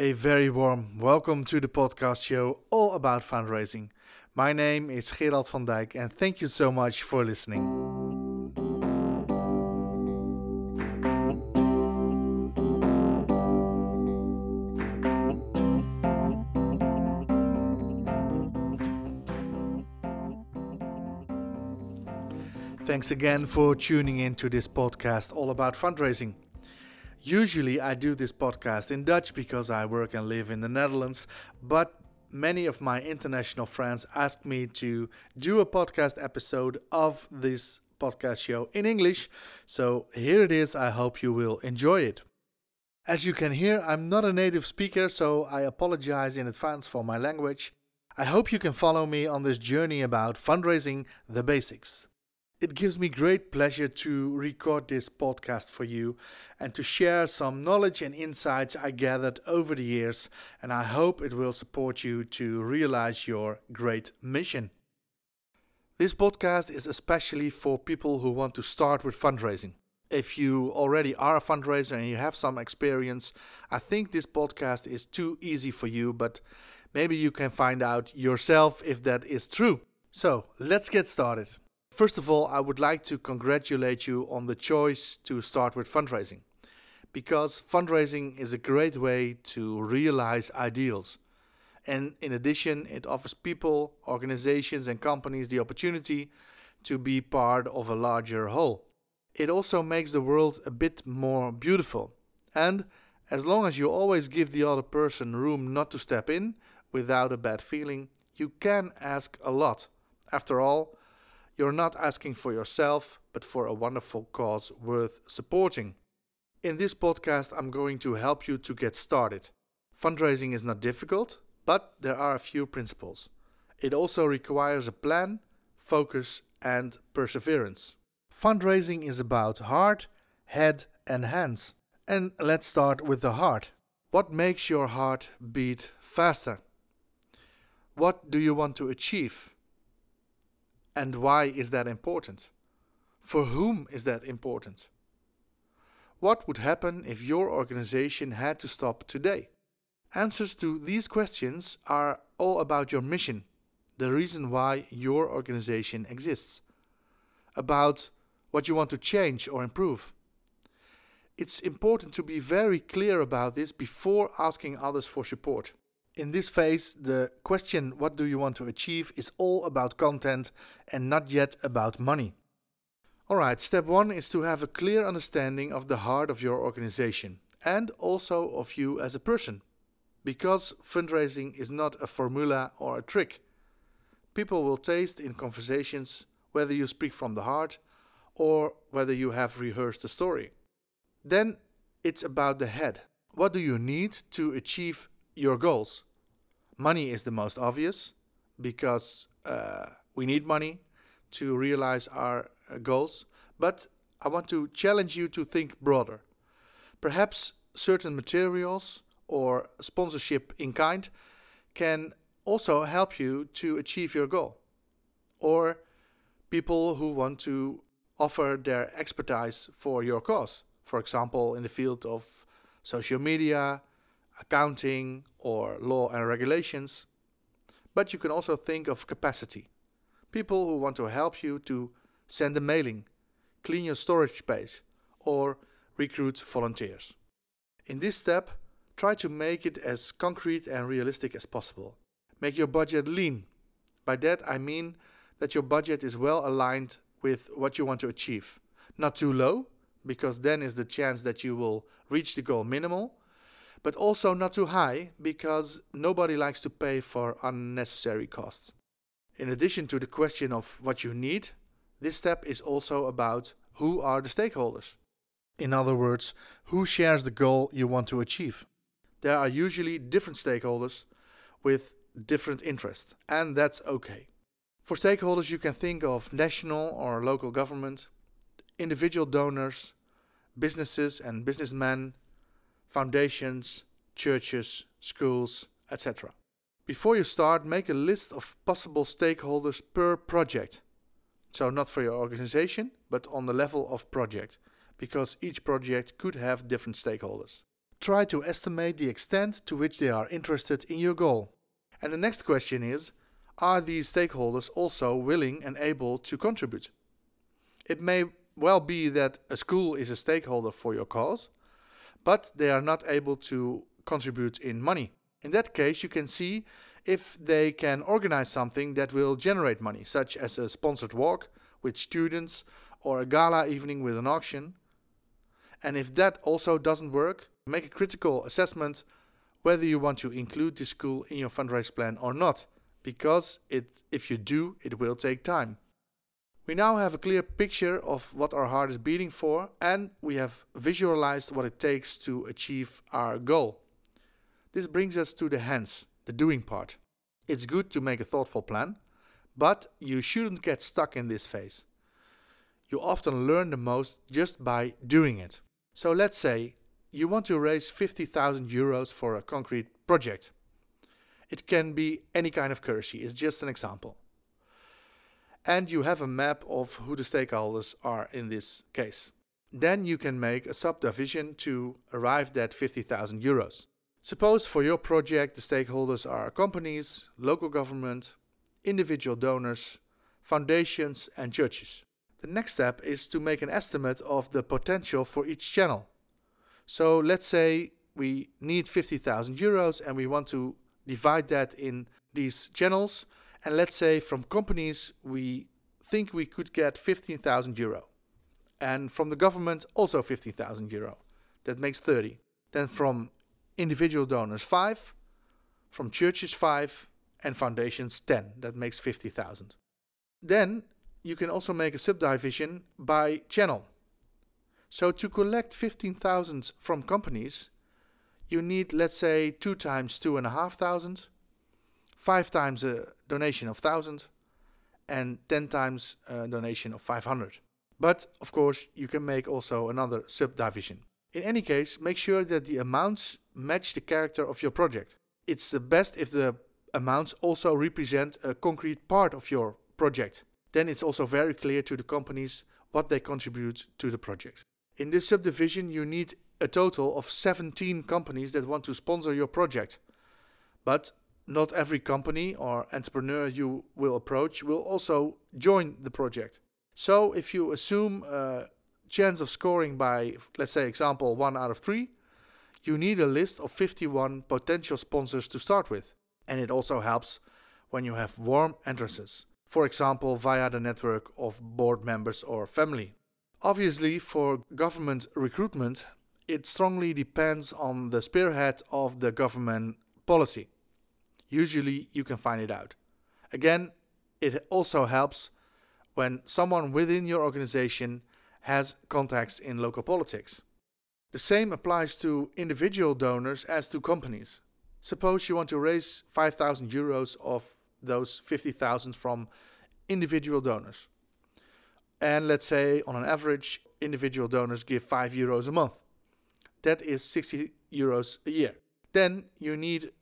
A very warm welcome to the podcast show all about fundraising. My name is Gerald van Dijk and thank you so much for listening. Thanks again for tuning in to this podcast all about fundraising. Usually, I do this podcast in Dutch because I work and live in the Netherlands, but many of my international friends asked me to do a podcast episode of this podcast show in English. So here it is. I hope you will enjoy it. As you can hear, I'm not a native speaker, so I apologize in advance for my language. I hope you can follow me on this journey about fundraising the basics. It gives me great pleasure to record this podcast for you and to share some knowledge and insights I gathered over the years, and I hope it will support you to realize your great mission. This podcast is especially for people who want to start with fundraising. If you already are a fundraiser and you have some experience, I think this podcast is too easy for you, but maybe you can find out yourself if that is true. So, let's get started. First of all, I would like to congratulate you on the choice to start with fundraising. Because fundraising is a great way to realize ideals. And in addition, it offers people, organizations, and companies the opportunity to be part of a larger whole. It also makes the world a bit more beautiful. And as long as you always give the other person room not to step in without a bad feeling, you can ask a lot. After all, you're not asking for yourself, but for a wonderful cause worth supporting. In this podcast, I'm going to help you to get started. Fundraising is not difficult, but there are a few principles. It also requires a plan, focus, and perseverance. Fundraising is about heart, head, and hands. And let's start with the heart. What makes your heart beat faster? What do you want to achieve? And why is that important? For whom is that important? What would happen if your organization had to stop today? Answers to these questions are all about your mission, the reason why your organization exists, about what you want to change or improve. It's important to be very clear about this before asking others for support. In this phase, the question, What do you want to achieve? is all about content and not yet about money. Alright, step one is to have a clear understanding of the heart of your organization and also of you as a person. Because fundraising is not a formula or a trick. People will taste in conversations whether you speak from the heart or whether you have rehearsed a story. Then it's about the head. What do you need to achieve your goals? Money is the most obvious because uh, we need money to realize our uh, goals. But I want to challenge you to think broader. Perhaps certain materials or sponsorship in kind can also help you to achieve your goal. Or people who want to offer their expertise for your cause. For example, in the field of social media, accounting, or law and regulations. But you can also think of capacity. People who want to help you to send a mailing, clean your storage space, or recruit volunteers. In this step, try to make it as concrete and realistic as possible. Make your budget lean. By that I mean that your budget is well aligned with what you want to achieve. Not too low, because then is the chance that you will reach the goal minimal, but also not too high because nobody likes to pay for unnecessary costs. In addition to the question of what you need, this step is also about who are the stakeholders. In other words, who shares the goal you want to achieve. There are usually different stakeholders with different interests, and that's okay. For stakeholders, you can think of national or local government, individual donors, businesses and businessmen, foundations, churches, schools, etc. Before you start, make a list of possible stakeholders per project. So, not for your organization, but on the level of project, because each project could have different stakeholders. try to estimate the extent to which they are interested in your goal. And the next question is Are these stakeholders also willing and able to contribute? It may well be that a school is a stakeholder for your cause, but they are not able to contribute in money. In that case, you can see if they can organize something that will generate money, such as a sponsored walk with students or a gala evening with an auction. And if that also doesn't work, make a critical assessment whether you want to include this school in your fundraise plan or not, because it, if you do, it will take time. We now have a clear picture of what our heart is beating for, and we have visualized what it takes to achieve our goal. This brings us to the hands, the doing part. It's good to make a thoughtful plan, but you shouldn't get stuck in this phase. You often learn the most just by doing it. So let's say you want to raise 50,000 euros for a concrete project. It can be any kind of currency, it's just an example and you have a map of who the stakeholders are in this case. Then you can make a subdivision to arrive at 50,000 euros. Suppose for your project the stakeholders are companies, local government, individual donors, foundations, and churches. The next step is to make an estimate of the potential for each channel. So let's say we need 50,000 euros and we want to divide that in these channels and let's say from companies we think we could get 15,000 euro. And from the government also 15,000 euro. That makes 30. Then from individual donors 5, from churches 5, and foundations 10. That makes 50,000. Then you can also make a subdivision by channel. So to collect 15,000 from companies, you need, let's say, 2 times 2,500 five times a donation of 1000 and 10 times a donation of 500. But of course, you can make also another subdivision. In any case, make sure that the amounts match the character of your project. It's the best if the amounts also represent a concrete part of your project. Then it's also very clear to the companies what they contribute to the project. In this subdivision, you need a total of 17 companies that want to sponsor your project. But not every company or entrepreneur you will approach will also join the project. So if you assume a chance of scoring by, let's say, example, one out of three, you need a list of 51 potential sponsors to start with. And it also helps when you have warm entrances, for example, via the network of board members or family. Obviously, for government recruitment, it strongly depends on the spearhead of the government policy. Usually you can find it out. Again, it also helps when someone within your organization has contacts in local politics. The same applies to individual donors as to companies. Suppose you want to raise 5,000 euros of those 50,000 from individual donors. And let's say on an average, individual donors give 5 euros a month. That is 60 euros a year. Then you need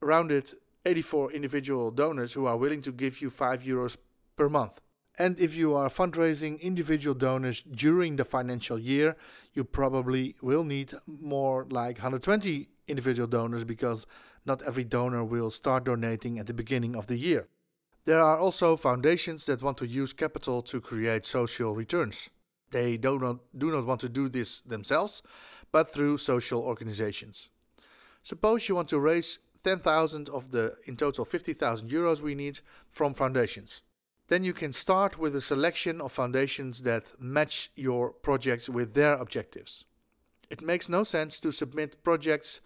rounded 84 individual donors who are willing to give you 5 euros per month. And if you are fundraising individual donors during the financial year, you probably will need more like 120 individual donors because not every donor will start donating at the beginning of the year. There are also foundations that want to use capital to create social returns. They do not, do not want to do this themselves, but through social organizations. Suppose you want to raise 10,000 of the in total 50,000 euros we need from foundations. Then you can start with a selection of foundations that match your projects with their objectives. It makes no sense to submit projects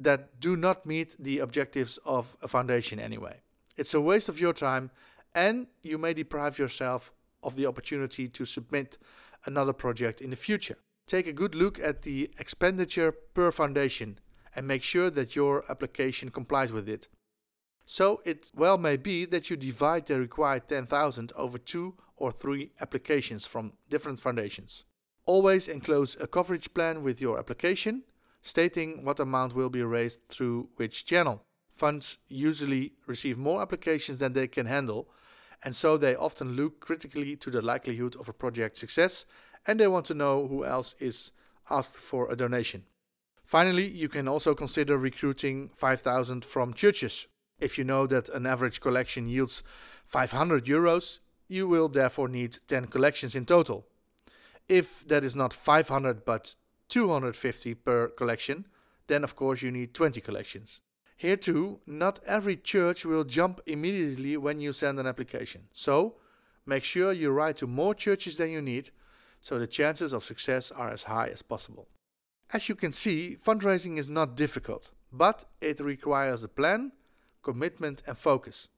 that do not meet the objectives of a foundation anyway. It's a waste of your time and you may deprive yourself of the opportunity to submit another project in the future. Take a good look at the expenditure per foundation and make sure that your application complies with it. So it well may be that you divide the required 10,000 over two or three applications from different foundations. Always enclose a coverage plan with your application, stating what amount will be raised through which channel. Funds usually receive more applications than they can handle, and so they often look critically to the likelihood of a project success and they want to know who else is asked for a donation. Finally, you can also consider recruiting 5000 from churches. If you know that an average collection yields 500 euros, you will therefore need 10 collections in total. If that is not 500 but 250 per collection, then of course you need 20 collections. Here too, not every church will jump immediately when you send an application. So, make sure you write to more churches than you need so the chances of success are as high as possible. As you can see, fundraising is not difficult, but it requires a plan, commitment, and focus.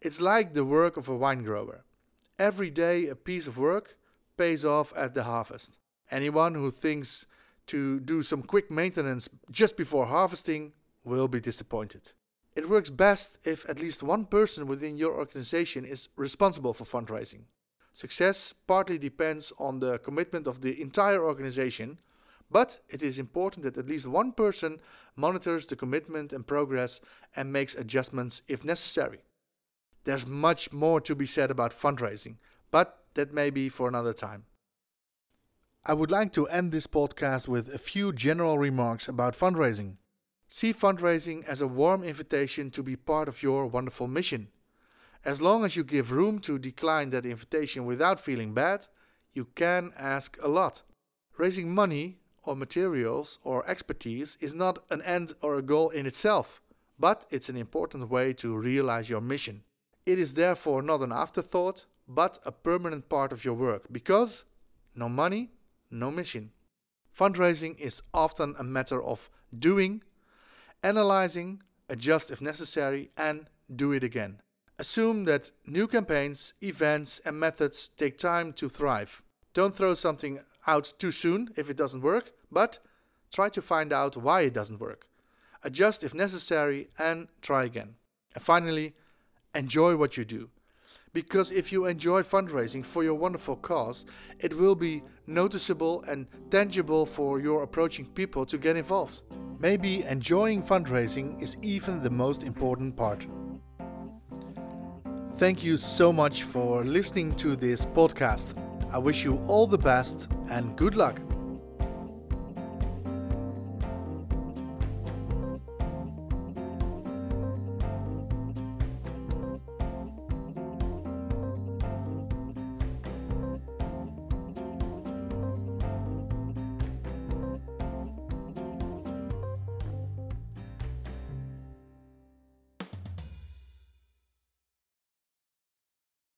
It's like the work of a wine grower. Every day, a piece of work pays off at the harvest. Anyone who thinks to do some quick maintenance just before harvesting will be disappointed. It works best if at least one person within your organization is responsible for fundraising. Success partly depends on the commitment of the entire organization, but it is important that at least one person monitors the commitment and progress and makes adjustments if necessary. There's much more to be said about fundraising, but that may be for another time. I would like to end this podcast with a few general remarks about fundraising. See fundraising as a warm invitation to be part of your wonderful mission. As long as you give room to decline that invitation without feeling bad, you can ask a lot. Raising money or materials or expertise is not an end or a goal in itself, but it's an important way to realize your mission. It is therefore not an afterthought, but a permanent part of your work because no money, no mission. Fundraising is often a matter of doing, analyzing, adjust if necessary, and do it again. Assume that new campaigns, events, and methods take time to thrive. Don't throw something out too soon if it doesn't work, but try to find out why it doesn't work. Adjust if necessary and try again. And finally, enjoy what you do. Because if you enjoy fundraising for your wonderful cause, it will be noticeable and tangible for your approaching people to get involved. Maybe enjoying fundraising is even the most important part. Thank you so much for listening to this podcast. I wish you all the best and good luck.